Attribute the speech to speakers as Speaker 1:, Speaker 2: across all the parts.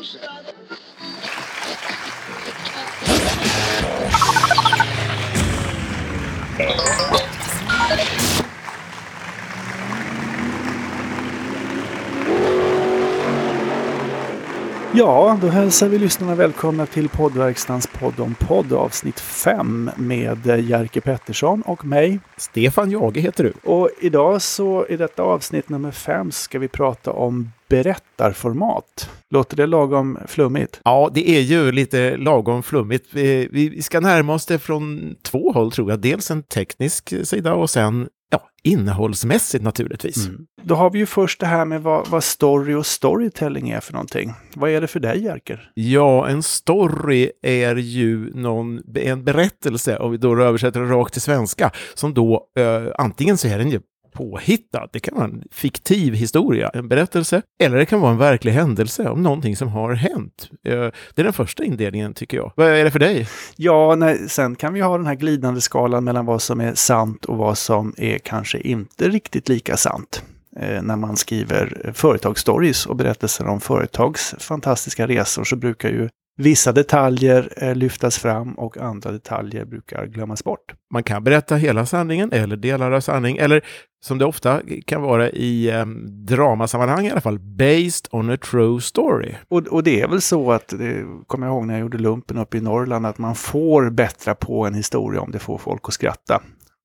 Speaker 1: no sense. Ja, då hälsar vi lyssnarna välkomna till poddverkstans podd om podd avsnitt 5 med Jerker Pettersson och mig.
Speaker 2: Stefan Jage heter du.
Speaker 1: Och idag så i detta avsnitt nummer 5 ska vi prata om berättarformat. Låter det lagom flummigt?
Speaker 2: Ja, det är ju lite lagom flummigt. Vi, vi ska närma oss det från två håll tror jag. Dels en teknisk sida och sen ja, innehållsmässigt naturligtvis. Mm.
Speaker 1: Då har vi ju först det här med vad, vad, story och storytelling är för någonting. Vad är det för dig, Jerker?
Speaker 2: Ja, en story är ju någon, en berättelse, om vi då översätter det rakt till svenska, som då eh, antingen så är den ju påhittad. Det kan vara en fiktiv historia, en berättelse, eller det kan vara en verklig händelse om någonting som har hänt. Eh, det är den första indelningen tycker jag. Vad är det för dig?
Speaker 1: Ja, nej, sen kan vi ha den här glidande skalan mellan vad som är sant och vad som är kanske inte riktigt lika sant eh, när man skriver företagsstories och berättelser om företags fantastiska resor så brukar ju Vissa detaljer eh, lyftas fram och andra detaljer brukar glömmas bort.
Speaker 2: Man kan berätta hela sanningen eller delar av sanning, eller som det ofta kan vara i eh, dramasammanhang i alla fall, based on a true story.
Speaker 1: Och, och det är väl så att, det kommer jag ihåg när jag gjorde lumpen uppe i Norrland, att man får bättra på en historia om det får folk att skratta.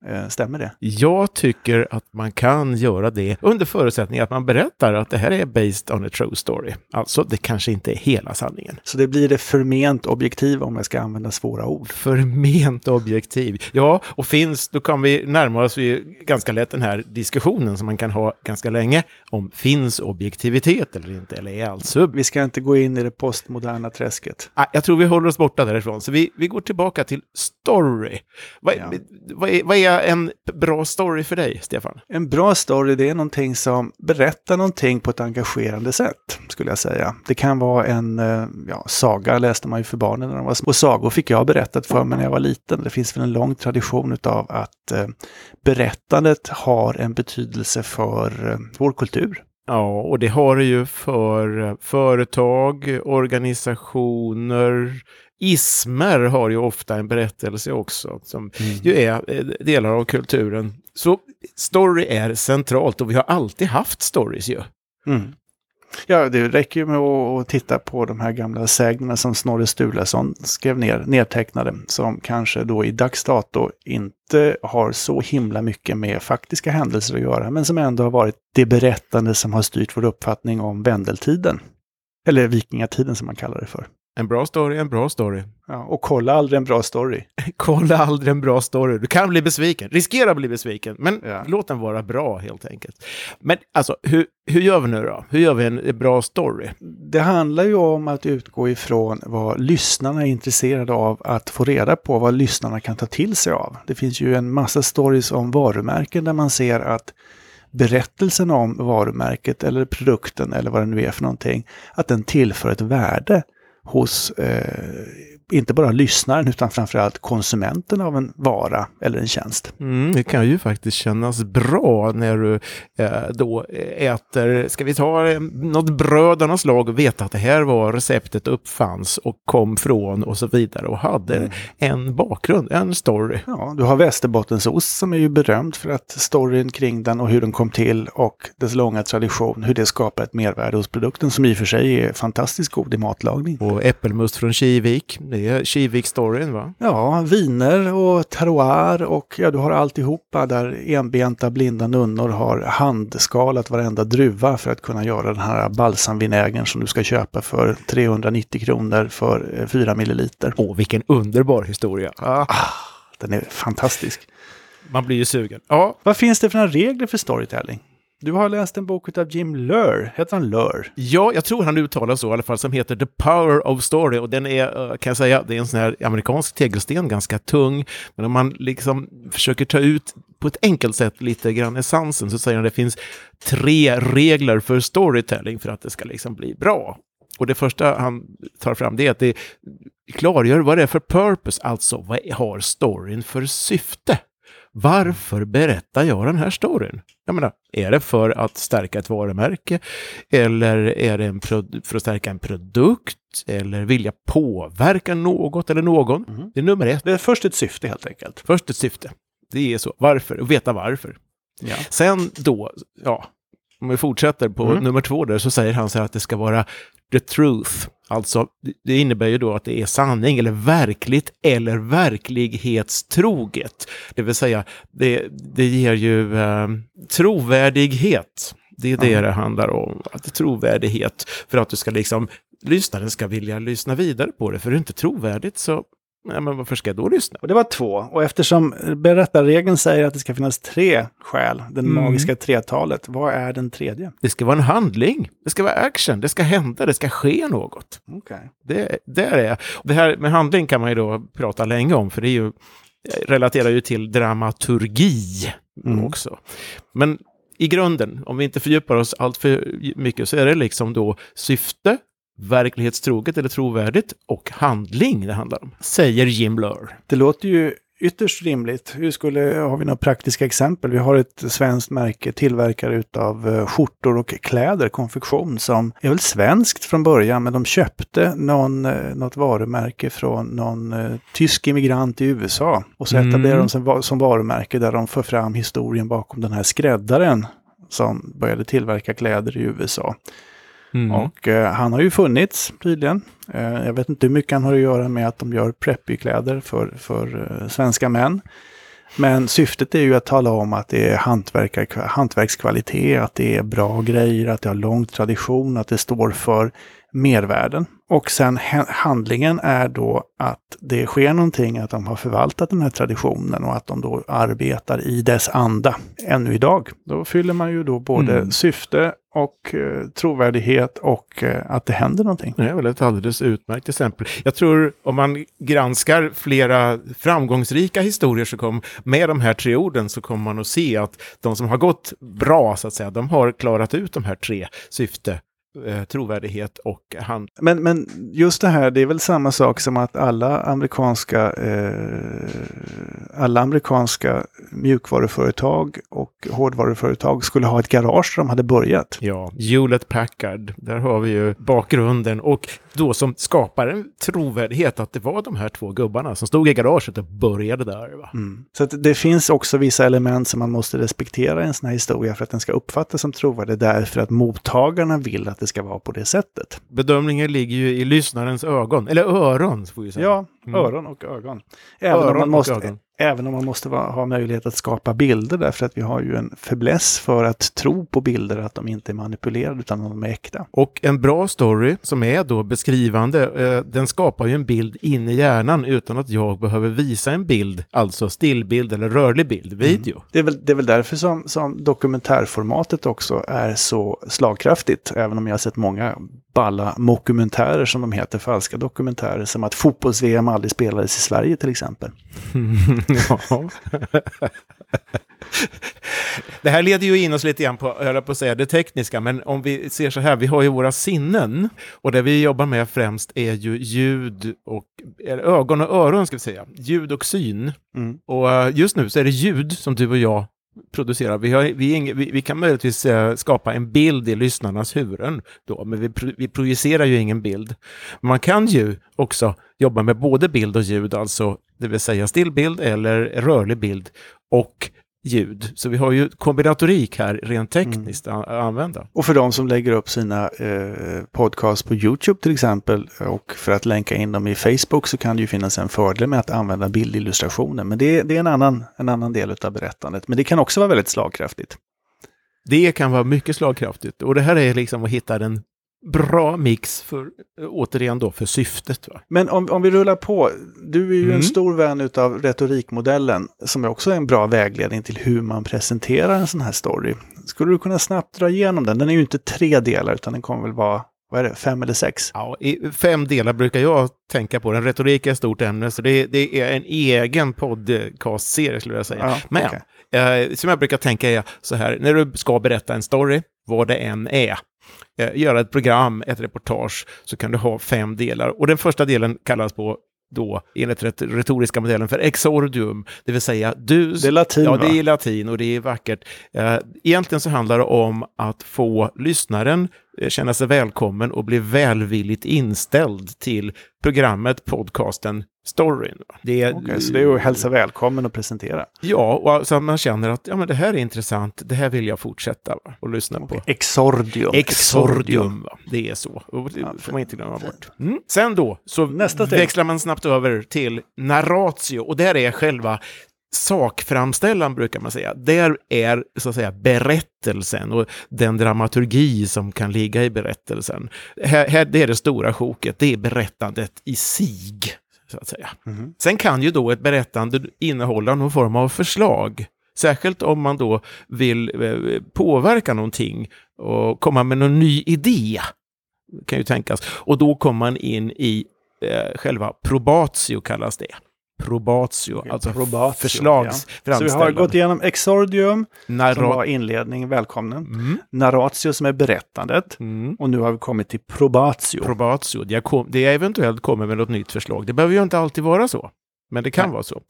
Speaker 1: Eh, stämmer det?
Speaker 2: Jag tycker att man kan göra det under förutsättning att man berättar att det här är based on a true story. Alltså, det kanske inte är hela sanningen.
Speaker 1: Så det blir det förment objektiv om jag ska använda svåra ord?
Speaker 2: Förment objektiv. Ja, och finns, då kan vi närma oss ganska lätt den här diskussionen som man kan ha ganska länge om finns objektivitet eller inte, eller är allt sub?
Speaker 1: Vi ska inte gå in i det postmoderna träsket.
Speaker 2: Ah, jag tror vi håller oss borta därifrån, så vi, vi går tillbaka till story. Vad, ja. vad, är, vad är en bra story för dig, Stefan?
Speaker 1: En bra story, det är någonting som berättar någonting på ett engagerande sätt, skulle jag säga. Det kan vara en eh, ja, saga, läste man ju för barnen när de var små. Och sagor fick jag berättat för mig när jag var liten. Det finns väl en lång tradition av att eh, berättandet har en betydelse för eh, vår kultur.
Speaker 2: Ja, och det har det ju för företag, organisationer, Ismer har ju ofta en berättelse också, som mm. ju är eh, delar av kulturen. Så story är centralt och vi har alltid haft stories ju. Mm.
Speaker 1: Ja, det räcker ju med att titta på de här gamla sägnerna som Snorre Sturlason skrev ner, nedtecknade, som kanske då i dags dato inte har så himla mycket med faktiska händelser att göra, men som ändå har varit det berättande som har styrt vår uppfattning om vändeltiden. Eller vikingatiden som man kallar det för.
Speaker 2: En bra story, en bra story.
Speaker 1: Ja, och kolla aldrig en bra story.
Speaker 2: kolla aldrig en bra story. Du kan bli besviken, riskera att bli besviken, men ja. låt den vara bra helt enkelt. Men alltså, hur, hur gör vi nu då? Hur gör vi en bra story?
Speaker 1: Det handlar ju om att utgå ifrån vad lyssnarna är intresserade av att få reda på, vad lyssnarna kan ta till sig av. Det finns ju en massa stories om varumärken där man ser att berättelsen om varumärket eller produkten eller vad det nu är för någonting, att den tillför ett värde hos eh, inte bara lyssnaren utan framförallt konsumenten av en vara eller en tjänst.
Speaker 2: Mm, det kan ju faktiskt kännas bra när du eh, då äter, ska vi ta eh, något bröd av något slag och veta att det här var receptet uppfanns och kom från och så vidare och hade mm. en bakgrund, en story.
Speaker 1: Ja, du har Västerbottensost som är ju berömd för att storyn kring den och hur den kom till och dess långa tradition, hur det skapar ett mervärde hos produkten som i och för sig är fantastiskt god i matlagning.
Speaker 2: Och äppelmust från Kivik, det är Kivik-storyn va?
Speaker 1: Ja, viner och terroir och ja, du har alltihopa där enbenta blinda nunnor har handskalat varenda druva för att kunna göra den här balsamvinägern som du ska köpa för 390 kronor för 4 eh, milliliter.
Speaker 2: Åh, vilken underbar historia!
Speaker 1: Ah, den är fantastisk.
Speaker 2: Man blir ju sugen.
Speaker 1: Ja. Vad finns det för några regler för storytelling? Du har läst en bok av Jim Lur. Heter han Lur?
Speaker 2: Ja, jag tror han uttalar så i alla fall, som heter The Power of Story. Och den är, eh, kan jag säga, det är en sån här amerikansk tegelsten, ganska tung. Men om man liksom försöker ta ut på ett enkelt sätt lite grann essensen så säger han att det finns tre regler för storytelling för att det ska liksom bli bra. Och det första han tar fram det är att det klargör vad det är för purpose, alltså vad har storyn för syfte? Varför berättar jag den här storyn? Jag menar, är det för att stärka ett varumärke? Eller är det för att stärka en produkt? Eller vilja påverka något eller någon? Mm. Det är nummer ett.
Speaker 1: Det är först ett syfte helt enkelt.
Speaker 2: Först ett syfte. Det är så. Varför? Och veta varför. Ja. Sen då, ja, om vi fortsätter på mm. nummer två där, så säger han så här att det ska vara the truth. Alltså, det innebär ju då att det är sanning eller verkligt eller verklighetstroget. Det vill säga, det, det ger ju eh, trovärdighet. Det är det mm. det handlar om. Att är trovärdighet för att du ska liksom, lyssnaren ska vilja lyssna vidare på det. För är det inte trovärdigt så Nej, men varför ska jag då lyssna?
Speaker 1: Och det var två. Och eftersom berättarregeln säger att det ska finnas tre skäl, den mm. magiska tretalet, vad är den tredje?
Speaker 2: Det ska vara en handling. Det ska vara action. Det ska hända. Det ska ske något.
Speaker 1: Okay.
Speaker 2: Det, det är det. Det här med handling kan man ju då prata länge om, för det är ju, relaterar ju till dramaturgi mm. också. Men i grunden, om vi inte fördjupar oss allt för mycket, så är det liksom då syfte, verklighetstroget eller trovärdigt och handling det handlar om, säger Jim Blur.
Speaker 1: Det låter ju ytterst rimligt. Hur skulle, har vi några praktiska exempel? Vi har ett svenskt märke, tillverkare utav eh, skjortor och kläder, konfektion, som är väl svenskt från början, men de köpte någon, eh, något varumärke från någon uh, tysk immigrant i USA. Och så mm. etablerade de sig som varumärke där de för fram historien bakom den här skräddaren som började tillverka kläder i USA. Mm. Och eh, han har ju funnits tydligen. Eh, jag vet inte hur mycket han har att göra med att de gör preppykläder för, för eh, svenska män. Men syftet är ju att tala om att det är hantverkskvalitet, att det är bra grejer, att det har lång tradition, att det står för mervärden. Och sen handlingen är då att det sker någonting, att de har förvaltat den här traditionen och att de då arbetar i dess anda ännu idag. Då fyller man ju då både mm. syfte och eh, trovärdighet och eh, att det händer någonting.
Speaker 2: Det är väl ett alldeles utmärkt exempel. Jag tror om man granskar flera framgångsrika historier så kom med de här tre orden så kommer man att se att de som har gått bra, så att säga, de har klarat ut de här tre syfte, eh, trovärdighet och hand.
Speaker 1: Men, men just det här, det är väl samma sak som att alla amerikanska, eh, alla amerikanska mjukvaruföretag och hårdvaruföretag skulle ha ett garage där de hade börjat.
Speaker 2: Ja, Hewlett Packard, där har vi ju bakgrunden och då som skapar en trovärdighet att det var de här två gubbarna som stod i garaget och började där. Va?
Speaker 1: Mm. Så det finns också vissa element som man måste respektera i en sån här historia för att den ska uppfattas som trovärdig därför att mottagarna vill att det ska vara på det sättet.
Speaker 2: Bedömningen ligger ju i lyssnarens ögon, eller öron får vi säga.
Speaker 1: Ja, mm. öron och ögon. Även öron om man måste, ögon. Även om man måste va, ha möjlighet att skapa bilder därför att vi har ju en fäbless för att tro på bilder att de inte är manipulerade utan att de är äkta.
Speaker 2: Och en bra story som är då beskrivande, eh, den skapar ju en bild in i hjärnan utan att jag behöver visa en bild, alltså stillbild eller rörlig bild, mm. video. Mm.
Speaker 1: Det, är väl, det är väl därför som, som dokumentärformatet också är så slagkraftigt, även om jag har sett många balla mockumentärer som de heter, falska dokumentärer, som att fotbolls-VM aldrig spelades i Sverige till exempel.
Speaker 2: ja. det här leder ju in oss lite grann på, jag på att säga det tekniska, men om vi ser så här, vi har ju våra sinnen och det vi jobbar med främst är ju ljud och ögon och öron ska vi säga, ljud och syn. Mm. Och eh, just nu så är det ljud som du och jag producerar. Vi, har, vi, ing, vi, vi, kan möjligtvis eh, skapa en bild i lyssnarnas huvuden, då, men vi, vi projicerar ju ingen bild. Man kan ju också jobba med både bild och ljud, alltså det vill säga stillbild eller rörlig bild och ljud. Så vi har ju kombinatorik här rent tekniskt mm. att använda.
Speaker 1: Och för de som lägger upp sina eh, podcasts på YouTube till exempel och för att länka in dem i Facebook så kan det ju finnas en fördel med att använda bildillustrationer. Men det, det är en annan, en annan del av berättandet. Men det kan också vara väldigt slagkraftigt.
Speaker 2: Det kan vara mycket slagkraftigt och det här är liksom att hitta den bra mix för, återigen då, för syftet. Va?
Speaker 1: Men om, om vi rullar på, du är ju mm. en stor vän av retorikmodellen som är också en bra vägledning till hur man presenterar en sån här story. Skulle du kunna snabbt dra igenom den? Den är ju inte tre delar utan den kommer väl vara vad är det, fem eller sex?
Speaker 2: Ja, i fem delar brukar jag tänka på. Den retorik är ett stort ämne, så det, det är en egen podcastserie skulle jag säga. Ja, Men okay. eh, som jag brukar tänka är så här, när du ska berätta en story, vad det än är, eh, göra ett program, ett reportage, så kan du ha fem delar. Och den första delen kallas på då enligt ret- retoriska modellen för exordium, det vill säga du...
Speaker 1: Det är latin,
Speaker 2: Ja, det är latin och det är vackert. Eh, Egentligen så handlar det om att få lyssnaren känna sig välkommen och bli välvilligt inställd till programmet, podcasten, storyn. Det är,
Speaker 1: Okej, så det är att hälsa välkommen och presentera.
Speaker 2: Ja, och så att man känner att ja, men det här är intressant, det här vill jag fortsätta va, och lyssna på.
Speaker 1: Exordium.
Speaker 2: Exordium, va? det är så. Och det
Speaker 1: Ja,
Speaker 2: får man inte glömma bort. Mm. Sen då, så
Speaker 1: Nästa
Speaker 2: växlar man snabbt över till narratio, och där är själva sakframställan, brukar man säga. Där är, så att säga, berättelsen och den dramaturgi som kan ligga i berättelsen. Här, här, det är det stora sjoket, det är berättandet i sig, så att säga.
Speaker 1: Mhm.
Speaker 2: Sen kan ju då ett berättande innehålla någon form av förslag. Särskilt om man då vill eh, påverka någonting och komma med någon ny idé. Kan ju tänkas. Och då kommer man in i eh, själva probatio kallas det. Probatio,
Speaker 1: Okej,
Speaker 2: alltså
Speaker 1: probatio,
Speaker 2: förslags
Speaker 1: Så vi har gått igenom Exordium, som
Speaker 2: Narra-
Speaker 1: var inledning, välkomnen.
Speaker 2: mm,
Speaker 1: Narratio som är berättandet.
Speaker 2: mm.
Speaker 1: Och nu har vi kommit till probatio.
Speaker 2: Probatio, det, kom, det eventuellt kommer med något nytt förslag. Det behöver ju inte alltid vara så, men det kan
Speaker 1: Nej.
Speaker 2: vara så.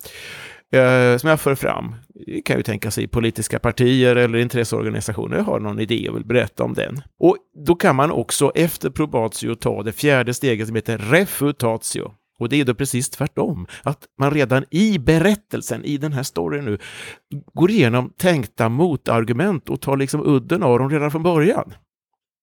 Speaker 2: Eh, som jag för fram, det kan ju tänka sig politiska partier eller intresseorganisationer har någon idé och vill berätta om den. Och då kan man också efter probatio ta det fjärde steget som heter refutatio. Och det är då precis tvärtom, att man redan i berättelsen, i den här storyn nu, går igenom tänkta motargument och tar liksom udden av dem redan från början.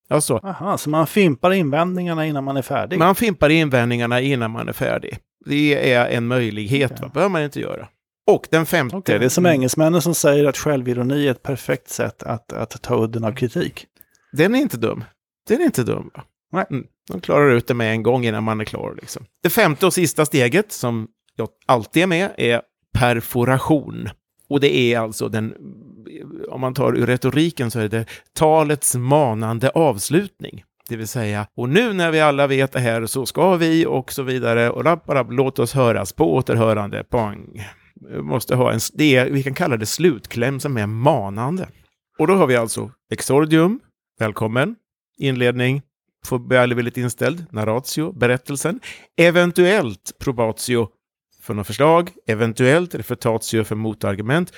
Speaker 2: Alltså,
Speaker 1: Aha, så man fimpar invändningarna innan man är färdig.
Speaker 2: man fimpar invändningarna innan man är färdig. Det är en möjlighet,
Speaker 1: Okej.
Speaker 2: va? behöver man inte göra. Och den femte...
Speaker 1: Okej, det är som engelsmännen som säger att självironi är ett perfekt sätt att, att ta udden av kritik.
Speaker 2: Den är inte dum. Den är inte dum. Va?
Speaker 1: Nej.
Speaker 2: Mm. De klarar ut det med en gång innan man är klar. Liksom. Det femte och sista steget, som jag alltid är med, är perforation. Och det är alltså den, om man tar ur retoriken så är det talets manande avslutning. Det vill säga, och nu när vi alla vet det här så ska vi och så vidare och rapp, rapp, låt oss höras på återhörande, pang. Vi måste ha en, det är, vi kan kalla det slutkläm som är manande. Och då har vi alltså exordium, välkommen, inledning, får välvilligt inställd, narratio, berättelsen, eventuellt probatio för något förslag, eventuellt refutatio för motargument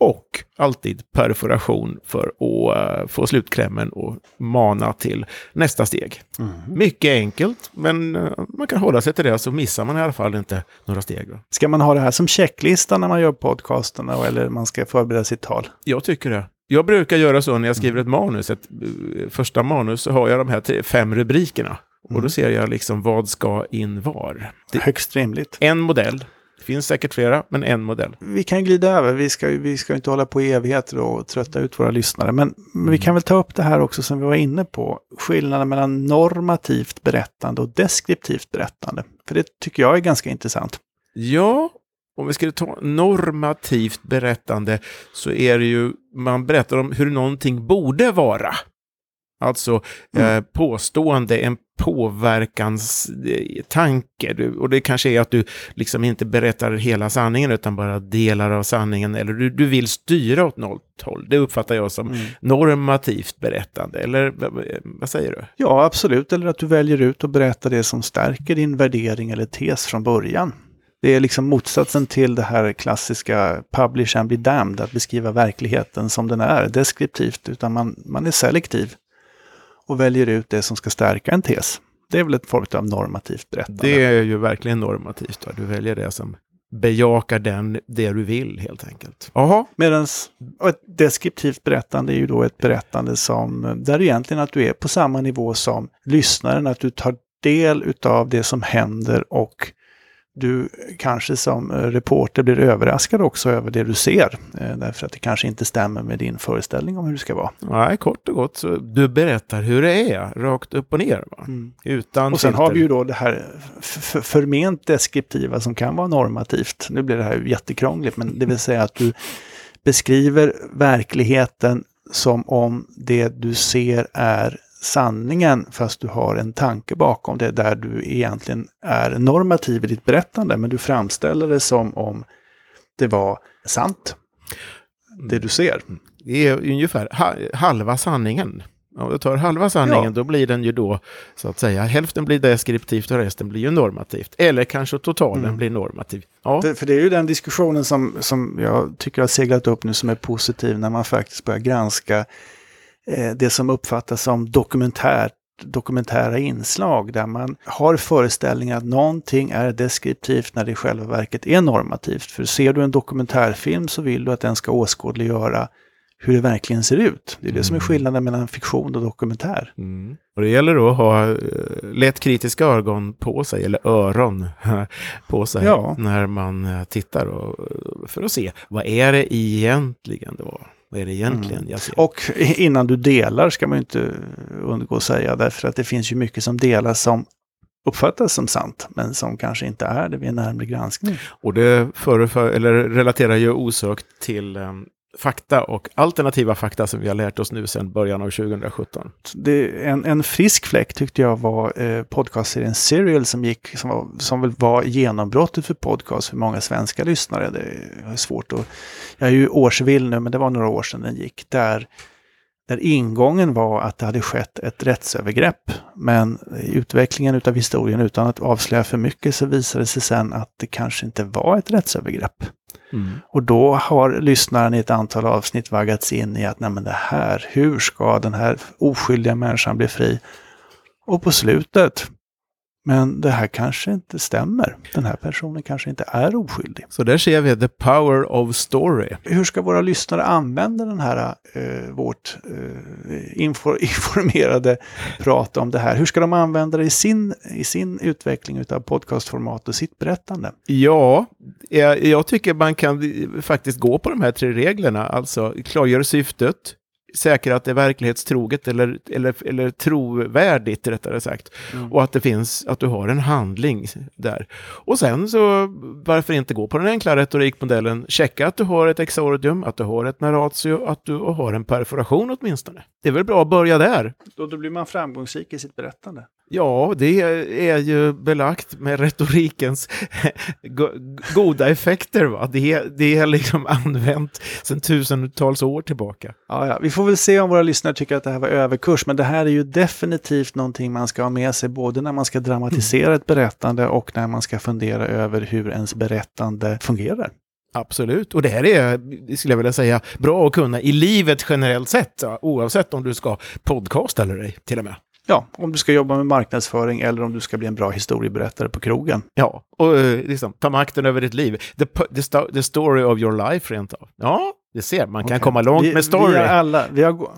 Speaker 2: och alltid perforation för att eh, få slutklämmen och mana till nästa steg. Mycket enkelt, men eh, man kan hålla sig till det så missar man i alla fall inte några steg. Då.
Speaker 1: Ska man ha det här som checklista när man gör podcasterna eller man ska förbereda sitt tal?
Speaker 2: Jag tycker det. Jag brukar göra så när jag skriver ett manus. Ett, eh, första manus så har jag de här fem rubrikerna. Och då ser jag liksom vad ska in var. Det,
Speaker 1: Högst rimligt.
Speaker 2: en modell. Det finns säkert flera, men en modell.
Speaker 1: Vi kan glida över, vi ska, vi ska inte hålla på i evigheter och trötta ut våra lyssnare. Men, men vi kan väl ta upp det här också som vi var inne på. Skillnaden mellan normativt berättande och deskriptivt berättande. För det tycker jag är ganska intressant.
Speaker 2: Ja, om vi skulle ta normativt berättande så är det ju, man berättar om hur någonting borde vara. Alltså
Speaker 1: Mm.
Speaker 2: eh, påstående, en påverkanstanke. Du, och det kanske är att du liksom inte berättar hela sanningen utan bara delar av sanningen. Eller du, du vill styra åt något håll. Det uppfattar jag som normativt berättande. Eller vad säger du?
Speaker 1: Ja, absolut. Eller att du väljer ut och berättar det som stärker din värdering eller tes från början. Det är liksom motsatsen till det här klassiska publish and be damned, att beskriva verkligheten som den är, deskriptivt, utan man, man är selektiv och väljer ut det som ska stärka en tes. Det är väl ett form av normativt berättande.
Speaker 2: Det är ju verkligen normativt. Då. Du väljer det som bejakar den, det du vill helt enkelt. Jaha,
Speaker 1: Medan ett deskriptivt berättande är ju då ett berättande som, där egentligen att du är på samma nivå som lyssnaren, att du tar del utav det som händer och du kanske som eh, reporter blir överraskad också över det du ser. eh, Därför att det kanske inte stämmer med din föreställning om hur det ska vara.
Speaker 2: nej, kort och gott så du berättar hur det är, rakt upp och ner. Va? Utan
Speaker 1: Och sen
Speaker 2: filter.
Speaker 1: har vi ju då det här förment deskriptiva som kan vara normativt. Nu blir det här jättekrångligt, men det vill säga att du beskriver verkligheten som om det du ser är sanningen fast du har en tanke bakom det där du egentligen är normativ i ditt berättande men du framställer det som om det var sant. Det du ser.
Speaker 2: Det är ungefär ha, halva sanningen. Om du tar halva sanningen,
Speaker 1: Ja.
Speaker 2: då blir den ju då, så att säga, hälften blir deskriptivt och resten blir ju normativt. Eller kanske totalen
Speaker 1: Mm.
Speaker 2: blir normativ. Ja,
Speaker 1: Det, för det är ju den diskussionen som, som jag tycker har seglat upp nu som är positiv när man faktiskt börjar granska eh, det som uppfattas som dokumentärt dokumentära inslag där man har föreställningen att någonting är deskriptivt när det i själva verket är normativt. För ser du en dokumentärfilm så vill du att den ska åskådliggöra hur det verkligen ser ut. Det är det som är
Speaker 2: Mm.
Speaker 1: skillnaden mellan fiktion och dokumentär.
Speaker 2: Mm. Och det gäller då att ha eh, lätt kritiska ögon på sig, eller öron på sig,
Speaker 1: Ja.
Speaker 2: när man eh, tittar och, för att se vad är det egentligen då? Vad är det egentligen jag ser?
Speaker 1: Och innan du delar ska man ju inte undgå att säga därför att det finns ju mycket som delas som uppfattas som sant men som kanske inte är det vid en närmare granskning.
Speaker 2: Och det föreför, eller relaterar ju osökt till em, fakta och alternativa fakta som vi har lärt oss nu sedan början av 2017.
Speaker 1: Det, en, en frisk fläck tyckte jag var eh, podcastserien Serial som gick, som, var, som väl var genombrottet för podcast för många svenska lyssnare. Det är svårt att, jag är ju årsvill nu men det var några år sedan den gick. Där, där ingången var att det hade skett ett rättsövergrepp. Men i utvecklingen utav historien utan att avslöja för mycket så visade det sig sen att det kanske inte var ett rättsövergrepp. Och då har lyssnaren i ett antal avsnitt vaggats in i att nej men det här, hur ska den här oskyldiga människan bli fri? Och på slutet, men det här kanske inte stämmer. Den här personen kanske inte är oskyldig.
Speaker 2: Så där ser vi the power of story.
Speaker 1: Hur ska våra lyssnare använda den här, eh, vårt eh, info, informerade prat om det här? Hur ska de använda det i sin, i sin utveckling utav podcastformat och sitt berättande?
Speaker 2: Ja, jag, jag tycker man kan faktiskt gå på de här tre reglerna. Alltså klargöra syftet, säkra att det är verklighetstroget eller, eller, eller trovärdigt rättare sagt.
Speaker 1: Mm.
Speaker 2: Och att det finns, att du har en handling där. Och sen så, varför inte gå på den enkla retorikmodellen? Checka att du har ett exordium, att du har ett narratio, att du har en perforation åtminstone. Det är väl bra att börja där.
Speaker 1: Då, då blir man framgångsrik i sitt berättande.
Speaker 2: Ja, det är ju belagt med retorikens go- goda effekter. Va? Det, är, det är liksom använt sedan tusentals år tillbaka.
Speaker 1: Ja, ja, vi får väl se om våra lyssnare tycker att det här var överkurs, men det här är ju definitivt någonting man ska ha med sig både när man ska dramatisera ett berättande och när man ska fundera över hur ens berättande fungerar.
Speaker 2: Absolut, och det här är, skulle jag vilja säga, bra att kunna i livet generellt sett, oavsett om du ska podcasta eller ej, till och med.
Speaker 1: Ja, om du ska jobba med marknadsföring eller om du ska bli en bra historieberättare på krogen.
Speaker 2: Ja, och eh, liksom, ta makten över ditt liv. The, the, the story of your life, rent av. Ja, det ser, man kan
Speaker 1: Okej.
Speaker 2: komma långt
Speaker 1: vi,
Speaker 2: med story.
Speaker 1: Vi, är alla, vi, har,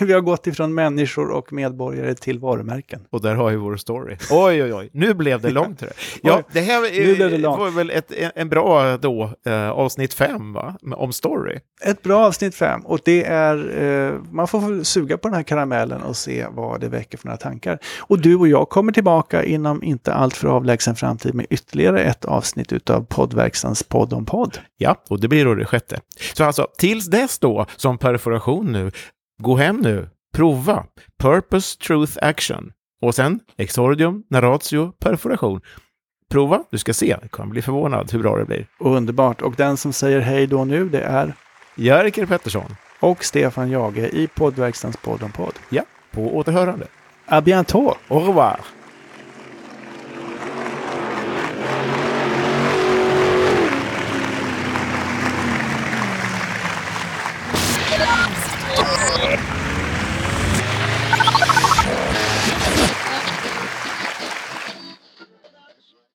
Speaker 1: vi har gått ifrån människor och medborgare till varumärken.
Speaker 2: Och där har vi vår story. Oj, oj, oj. Nu blev det långt. det. Ja, det här
Speaker 1: nu blev det
Speaker 2: eh,
Speaker 1: långt.
Speaker 2: var väl ett, en- bra då, eh, avsnitt fem, va? Om story.
Speaker 1: Ett bra avsnitt fem och det är, eh, man får suga på den här karamellen och se vad det väcker för några tankar. Och du och jag kommer tillbaka inom inte allt för avlägsen framtid med ytterligare ett avsnitt utav poddverkstans podd om podd.
Speaker 2: Ja, och det blir då det sjätte. Så alltså, tills dess då, som perforation nu, gå hem nu, prova. Purpose, truth, action. Och sen exordium, narratio, perforation. Prova, du ska se. Du kan bli förvånad hur bra det blir.
Speaker 1: Och underbart. Och den som säger hej då nu det är
Speaker 2: Jerker Pettersson.
Speaker 1: och Stefan Jage i poddverkstans podd om podd.
Speaker 2: Ja, på återhörande.
Speaker 1: A bientôt!
Speaker 2: Au revoir!